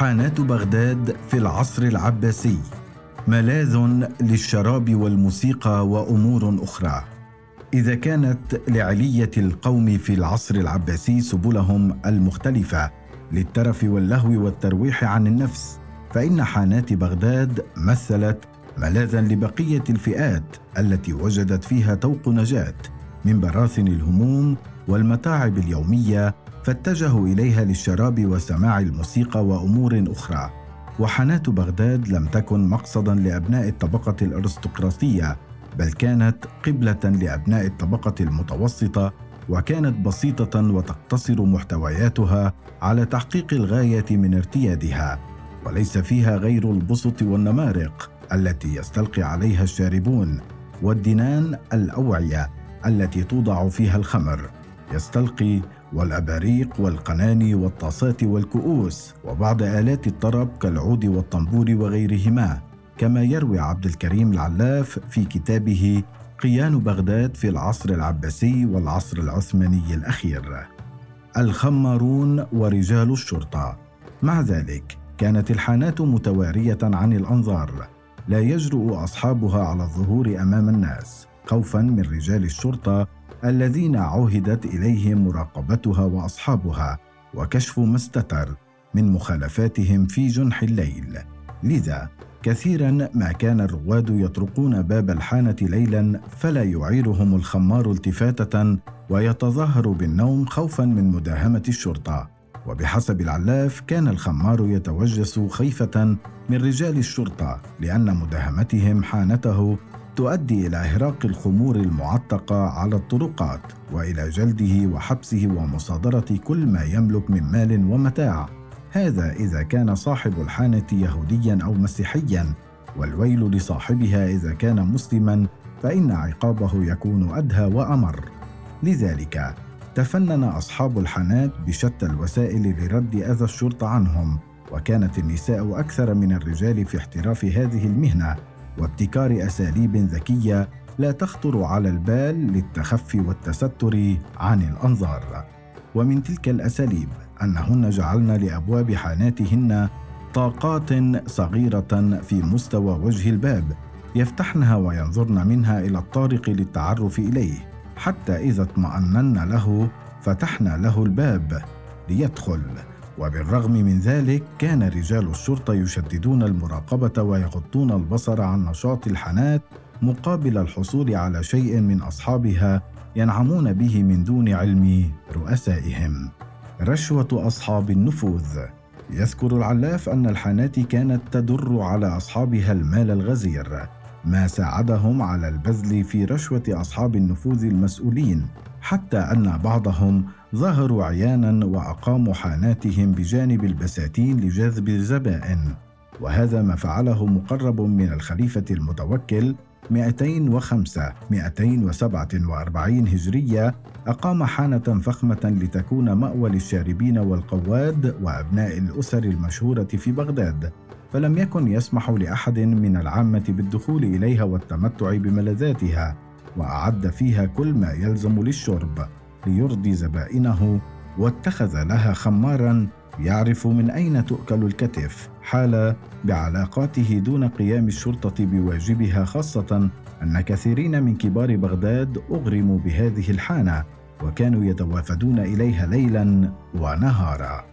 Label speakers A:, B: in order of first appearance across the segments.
A: حانات بغداد في العصر العباسي. ملاذ للشراب والموسيقى وأمور أخرى. إذا كانت لعلية القوم في العصر العباسي سبلهم المختلفة للترف واللهو والترويح عن النفس فإن حانات بغداد مثلت ملاذا لبقية الفئات التي وجدت فيها طوق نجاة من براثن الهموم والمتاعب اليومية فاتجهوا إليها للشراب وسماع الموسيقى وأمور أخرى. وحانات بغداد لم تكن مقصدا لأبناء الطبقة الأرستقراطية بل كانت قبلة لأبناء الطبقة المتوسطة وكانت بسيطة وتقتصر محتوياتها على تحقيق الغاية من ارتيادها. وليس فيها غير البسط والنمارق التي يستلقي عليها الشاربون والدنان الأوعية التي توضع فيها الخمر. يستلقي والأباريق والقناني والطاسات والكؤوس وبعض آلات الطرب كالعود والطنبور وغيرهما كما يروي عبد الكريم العلاف في كتابه قيان بغداد في العصر العباسي والعصر العثماني الأخير. الخمارون ورجال الشرطة. مع ذلك كانت الحانات متوارية عن الأنظار لا يجرؤ أصحابها على الظهور أمام الناس. خوفا من رجال الشرطة الذين عهدت إليهم مراقبتها وأصحابها وكشف ما استتر من مخالفاتهم في جنح الليل. لذا كثيرا ما كان الرواد يطرقون باب الحانة ليلا فلا يعيرهم الخمار التفاتة ويتظاهر بالنوم خوفا من مداهمة الشرطة. وبحسب العلاف كان الخمار يتوجس خيفة من رجال الشرطة لأن مداهمتهم حانته تؤدي إلى إهراق الخمور المعتقة على الطرقات وإلى جلده وحبسه ومصادرة كل ما يملك من مال ومتاع. هذا إذا كان صاحب الحانة يهوديا أو مسيحيا والويل لصاحبها إذا كان مسلما فإن عقابه يكون أدهى وأمر. لذلك تفنن أصحاب الحانات بشتى الوسائل لرد أذى الشرطة عنهم وكانت النساء أكثر من الرجال في احتراف هذه المهنة. وابتكار أساليب ذكية لا تخطر على البال للتخفي والتستر عن الأنظار. ومن تلك الأساليب أنهن جعلن لأبواب حاناتهن طاقات صغيرة في مستوى وجه الباب يفتحنها وينظرن منها إلى الطارق للتعرف إليه. حتى إذا اطمأنن له فتحنا له الباب ليدخل. وبالرغم من ذلك كان رجال الشرطة يشددون المراقبة ويغضون البصر عن نشاط الحانات مقابل الحصول على شيء من أصحابها ينعمون به من دون علم رؤسائهم. رشوة أصحاب النفوذ. يذكر العلاف أن الحانات كانت تدر على أصحابها المال الغزير ما ساعدهم على البذل في رشوة أصحاب النفوذ المسؤولين. حتى أن بعضهم ظهروا عيانا وأقاموا حاناتهم بجانب البساتين لجذب الزبائن وهذا ما فعله مقرب من الخليفة المتوكل 205 247 هجرية أقام حانة فخمة لتكون مأوى للشاربين والقواد وأبناء الأسر المشهورة في بغداد. فلم يكن يسمح لأحد من العامة بالدخول إليها والتمتع بملذاتها. وأعد فيها كل ما يلزم للشرب ليرضي زبائنه واتخذ لها خمارا يعرف من أين تؤكل الكتف حال بعلاقاته دون قيام الشرطة بواجبها خاصة أن كثيرين من كبار بغداد أغرموا بهذه الحانة وكانوا يتوافدون إليها ليلا ونهارا.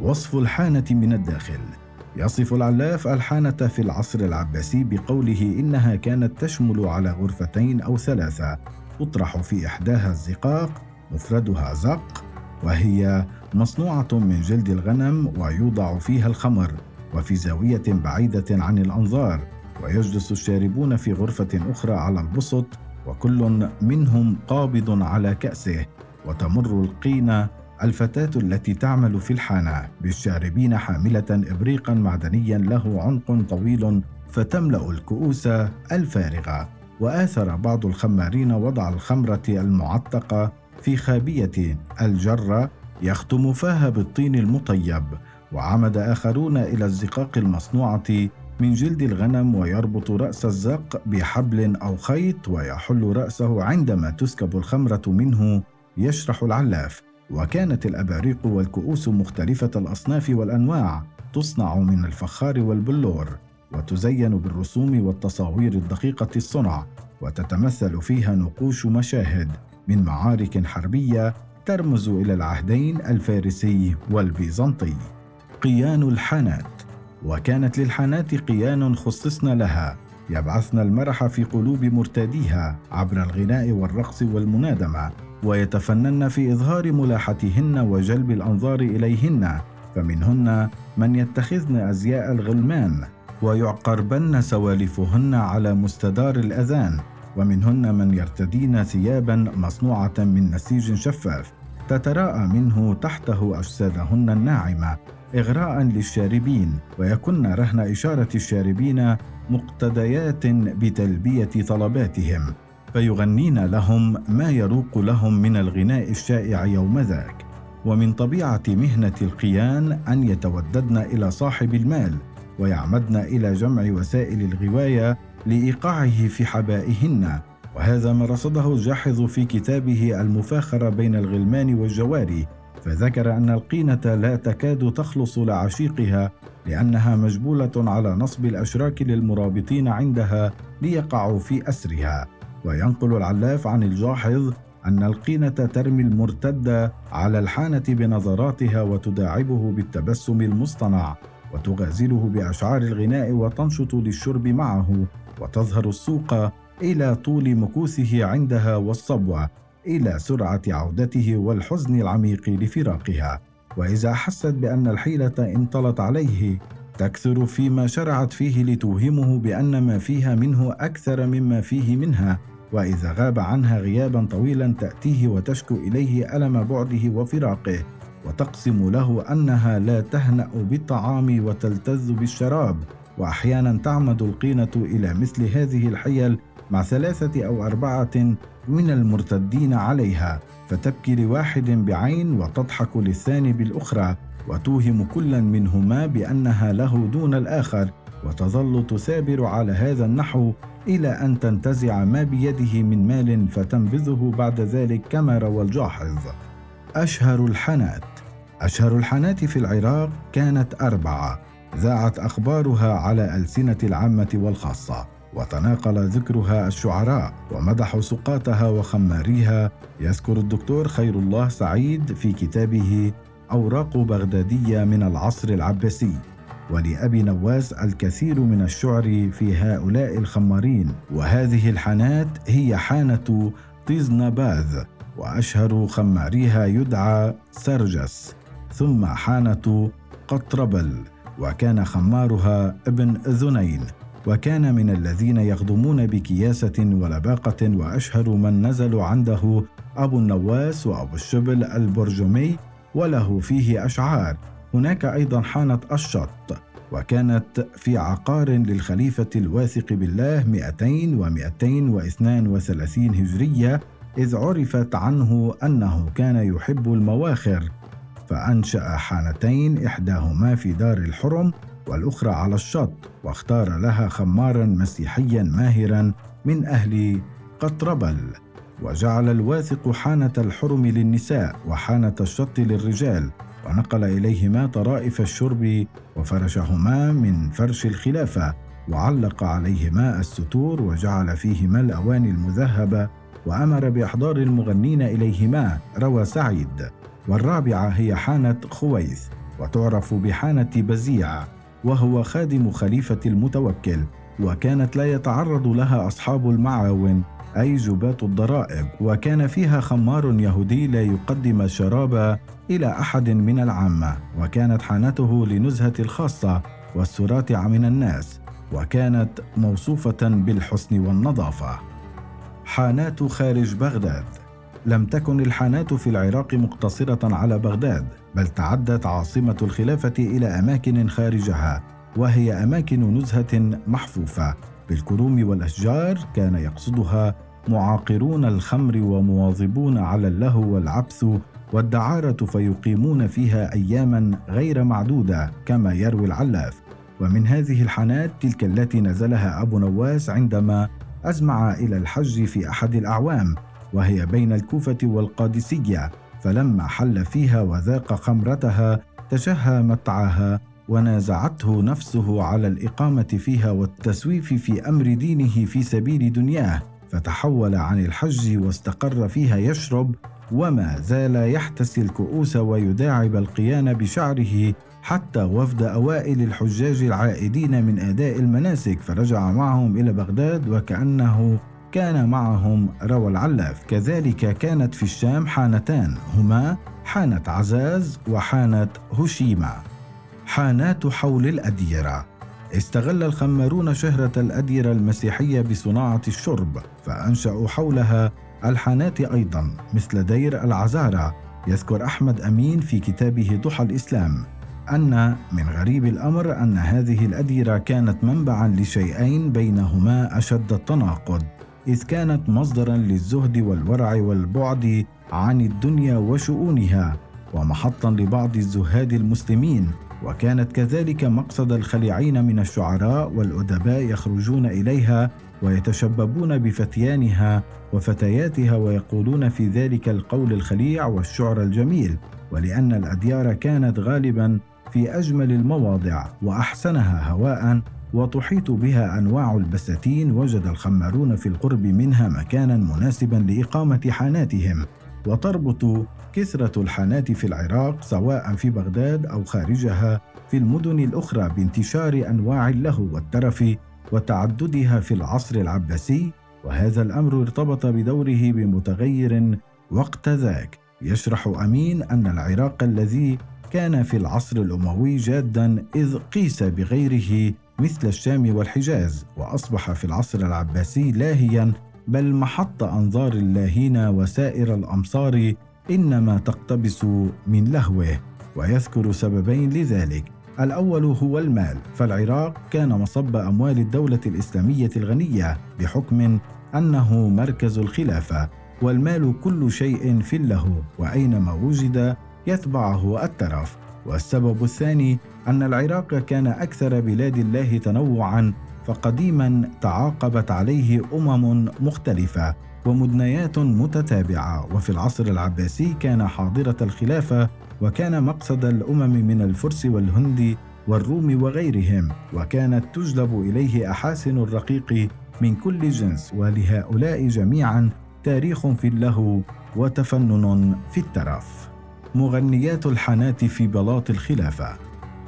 A: وصف الحانة من الداخل. يصف العلاف الحانة في العصر العباسي بقوله إنها كانت تشمل على غرفتين أو ثلاثة تطرح في إحداها الزقاق مفردها زق وهي مصنوعة من جلد الغنم ويوضع فيها الخمر وفي زاوية بعيدة عن الأنظار ويجلس الشاربون في غرفة أخرى على البسط وكل منهم قابض على كأسه وتمر القينة الفتاة التي تعمل في الحانة. بالشاربين حاملة إبريقا معدنيا له عنق طويل فتملأ الكؤوس الفارغة. وآثر بعض الخمارين وضع الخمرة المعتقة في خابية الجرة يختم فاها بالطين المطيب. وعمد آخرون إلى الزقاق المصنوعة من جلد الغنم ويربط رأس الزق بحبل أو خيط ويحل رأسه عندما تسكب الخمرة منه يشرح العلاف. وكانت الأباريق والكؤوس مختلفة الأصناف والأنواع تصنع من الفخار والبلور وتزين بالرسوم والتصاوير الدقيقة الصنع وتتمثل فيها نقوش مشاهد من معارك حربية ترمز إلى العهدين الفارسي والبيزنطي. قيان الحانات وكانت للحانات قيان خصصن لها يبعثن المرح في قلوب مرتاديها عبر الغناء والرقص والمنادمة ويتفنن في إظهار ملاحتهن وجلب الأنظار إليهن فمنهن من يتخذن أزياء الغلمان ويعقربن سوالفهن على مستدار الأذان ومنهن من يرتدين ثيابا مصنوعة من نسيج شفاف تتراءى منه تحته أجسادهن الناعمة اغراء للشاربين ويكن رهن إشارة الشاربين مقتديات بتلبية طلباتهم. فيغنين لهم ما يروق لهم من الغناء الشائع يوم ذاك. ومن طبيعة مهنة القيان أن يتوددن إلى صاحب المال ويعمدن إلى جمع وسائل الغواية لإيقاعه في حبائهن. وهذا ما رصده الجاحظ في كتابه المفاخره بين الغلمان والجواري. فذكر أن القينة لا تكاد تخلص لعشيقها لأنها مجبولة على نصب الأشراك للمرابطين عندها ليقعوا في أسرها. وينقل العلاف عن الجاحظ أن القينة ترمي المرتد على الحانة بنظراتها وتداعبه بالتبسم المصطنع وتغازله بأشعار الغناء وتنشط للشرب معه وتظهر السوق إلى طول مكوثه عندها والصبوة إلى سرعة عودته والحزن العميق لفراقها. وإذا حست بأن الحيلة انطلت عليه تكثر فيما شرعت فيه لتوهمه بأن ما فيها منه أكثر مما فيه منها. وإذا غاب عنها غيابا طويلا تأتيه وتشكو إليه ألم بعده وفراقه وتقسم له أنها لا تهنأ بالطعام وتلتذ بالشراب. واحيانا تعمد القينة إلى مثل هذه الحيل مع ثلاثة أو أربعة من المرتدين عليها فتبكي لواحد بعين وتضحك للثاني بالأخرى وتوهم كلا منهما بأنها له دون الآخر وتظل تثابر على هذا النحو إلى أن تنتزع ما بيده من مال فتنبذه بعد ذلك كما روى الجاحظ أشهر الحنات أشهر الحنات في العراق كانت أربعة. ذاعت أخبارها على ألسنة العامة والخاصة وتناقل ذكرها الشعراء ومدحوا سقاتها وخماريها. يذكر الدكتور خير الله سعيد في كتابه أوراق بغدادية من العصر العباسي. ولأبي نواس الكثير من الشعر في هؤلاء الخمارين. وهذه الحانات هي حانة طيزنباذ وأشهر خماريها يدعى سرجس. ثم حانة قطربل وكان خمارها ابن ذنين. وكان من الذين يخدمون بكياسة ولباقة وأشهر من نزلوا عنده أبو النواس وأبو الشبل البرجمي وله فيه أشعار. هناك أيضا حانة الشط وكانت في عقار للخليفة الواثق بالله 200 و 232 هجرية إذ عرفت عنه أنه كان يحب المواخر فأنشأ حانتين إحداهما في دار الحرم والأخرى على الشط واختار لها خمارا مسيحيا ماهرا من أهل قطربل وجعل الواثق حانة الحرم للنساء وحانة الشط للرجال ونقل إليهما طرائف الشرب وفرشهما من فرش الخلافة وعلق عليهما الستور وجعل فيهما الأواني المذهبة وأمر بإحضار المغنين إليهما روى سعيد. والرابعة هي حانة خويث وتعرف بحانة بزيع وهو خادم خليفة المتوكل وكانت لا يتعرض لها أصحاب المعاون. أي جبات الضرائب وكان فيها خمار يهودي لا يقدم الشراب إلى أحد من العامة وكانت حانته لنزهة الخاصة والسراتع من الناس وكانت موصوفة بالحسن والنظافة. حانات خارج بغداد. لم تكن الحانات في العراق مقتصرة على بغداد بل تعدت عاصمة الخلافة إلى أماكن خارجها وهي أماكن نزهة محفوفة. بالكروم والأشجار كان يقصدها معاقرون الخمر ومواظبون على اللهو والعبث والدعارة فيقيمون فيها أياما غير معدودة كما يروي العلاف. ومن هذه الحانات تلك التي نزلها أبو نواس عندما أزمع إلى الحج في أحد الأعوام وهي بين الكوفة والقادسية فلما حل فيها وذاق خمرتها تشهى متعها ونازعته نفسه على الإقامة فيها والتسويف في أمر دينه في سبيل دنياه. فتحول عن الحج واستقر فيها يشرب وما زال يحتسي الكؤوس ويداعب القيان بشعره حتى وفد أوائل الحجاج العائدين من أداء المناسك فرجع معهم إلى بغداد وكأنه كان معهم روى العلاف. كذلك كانت في الشام حانتان هما حانة عزاز وحانة هشيمة. حانات حول الأديرة. استغل الخمارون شهرة الأديرة المسيحية بصناعة الشرب فأنشأوا حولها الحانات أيضا مثل دير العزارة يذكر أحمد أمين في كتابه ضحى الإسلام. أن من غريب الأمر أن هذه الأديرة كانت منبعا لشيئين بينهما أشد التناقض إذ كانت مصدرا للزهد والورع والبعد عن الدنيا وشؤونها ومحطا لبعض الزهاد المسلمين. وكانت كذلك مقصد الخليعين من الشعراء والأدباء يخرجون إليها ويتشببون بفتيانها وفتياتها ويقولون في ذلك القول الخليع والشعر الجميل ولأن الأديار كانت غالبا في أجمل المواضع وأحسنها هواء وتحيط بها أنواع البساتين وجد الخمارون في القرب منها مكانا مناسبا لإقامة حاناتهم. وتربط كثرة الحانات في العراق سواء في بغداد أو خارجها في المدن الأخرى بانتشار أنواع اللهو والترف وتعددها في العصر العباسي. وهذا الأمر ارتبط بدوره بمتغير وقت ذاك. يشرح أمين أن العراق الذي كان في العصر الأموي جادا إذ قيس بغيره مثل الشام والحجاز وأصبح في العصر العباسي لاهيا بل محط أنظار اللاهين وسائر الأمصار إنما تقتبس من لهوه ويذكر سببين لذلك. الأول هو المال فالعراق كان مصب أموال الدولة الإسلامية الغنية بحكم أنه مركز الخلافة والمال كل شيء في اللهو وأينما وجد يتبعه الترف. والسبب الثاني أن العراق كان أكثر بلاد الله تنوعا فقديما تعاقبت عليه أمم مختلفة ومدنيات متتابعة. وفي العصر العباسي كان حاضرة الخلافة وكان مقصد الأمم من الفرس والهند والروم وغيرهم وكانت تجلب إليه أحاسن الرقيق من كل جنس. ولهؤلاء جميعا تاريخ في اللهو وتفنن في الترف مغنيات الحانات في بلاط الخلافة.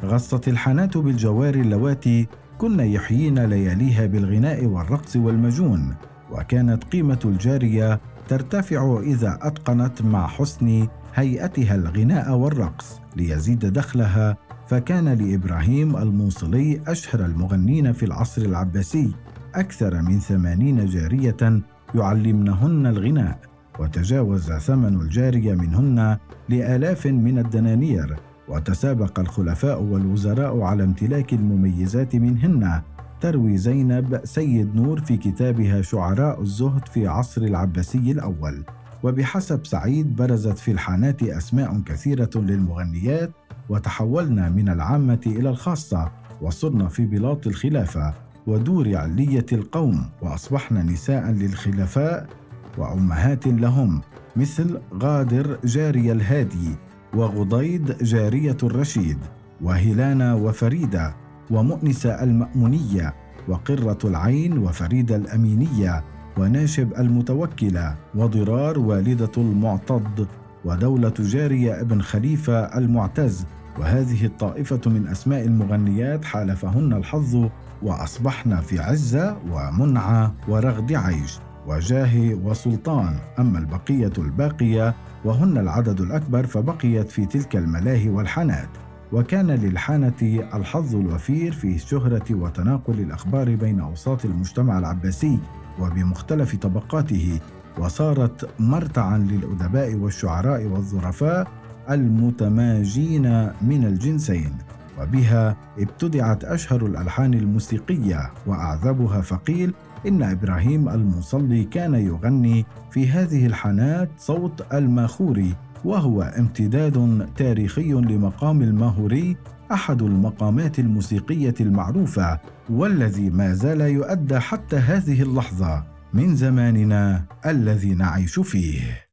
A: غصت الحانات بالجوار اللواتي كن يحيين لياليها بالغناء والرقص والمجون وكانت قيمة الجارية ترتفع إذا أتقنت مع حسن هيئتها الغناء والرقص ليزيد دخلها فكان لإبراهيم الموصلي أشهر المغنين في العصر العباسي أكثر من ثمانين جارية يعلمنهن الغناء وتجاوز ثمن الجارية منهن لآلاف من الدنانير. وتسابق الخلفاء والوزراء على امتلاك المميزات منهن. تروي زينب سيد نور في كتابها شعراء الزهد في عصر العباسي الأول. وبحسب سعيد برزت في الحانات أسماء كثيرة للمغنيات وتحولنا من العامة إلى الخاصة وصرنا في بلاط الخلافة ودور علية القوم وأصبحنا نساء للخلفاء وأمهات لهم مثل غادر جاري الهادي. وغضيد جارية الرشيد وهلانا وفريدة ومؤنسه المأمونية وقرة العين وفريدة الأمينية وناشب المتوكلة وضرار والدة المعتض ودولة جارية ابن خليفة المعتز. وهذه الطائفة من أسماء المغنيات حالفهن الحظ وأصبحن في عزه ومنعه ورغد عيش وجاه وسلطان. أما البقية الباقية وهن العدد الأكبر فبقيت في تلك الملاهي والحانات. وكان للحانة الحظ الوفير في الشهرة وتناقل الأخبار بين أوساط المجتمع العباسي وبمختلف طبقاته وصارت مرتعا للأدباء والشعراء والظرفاء المتماجين من الجنسين. وبها ابتدعت أشهر الألحان الموسيقية وأعذبها فقيل إن إبراهيم المصلي كان يغني في هذه الحانات صوت الماخوري وهو امتداد تاريخي لمقام الماهوري أحد المقامات الموسيقية المعروفة والذي ما زال يؤدى حتى هذه اللحظة من زماننا الذي نعيش فيه.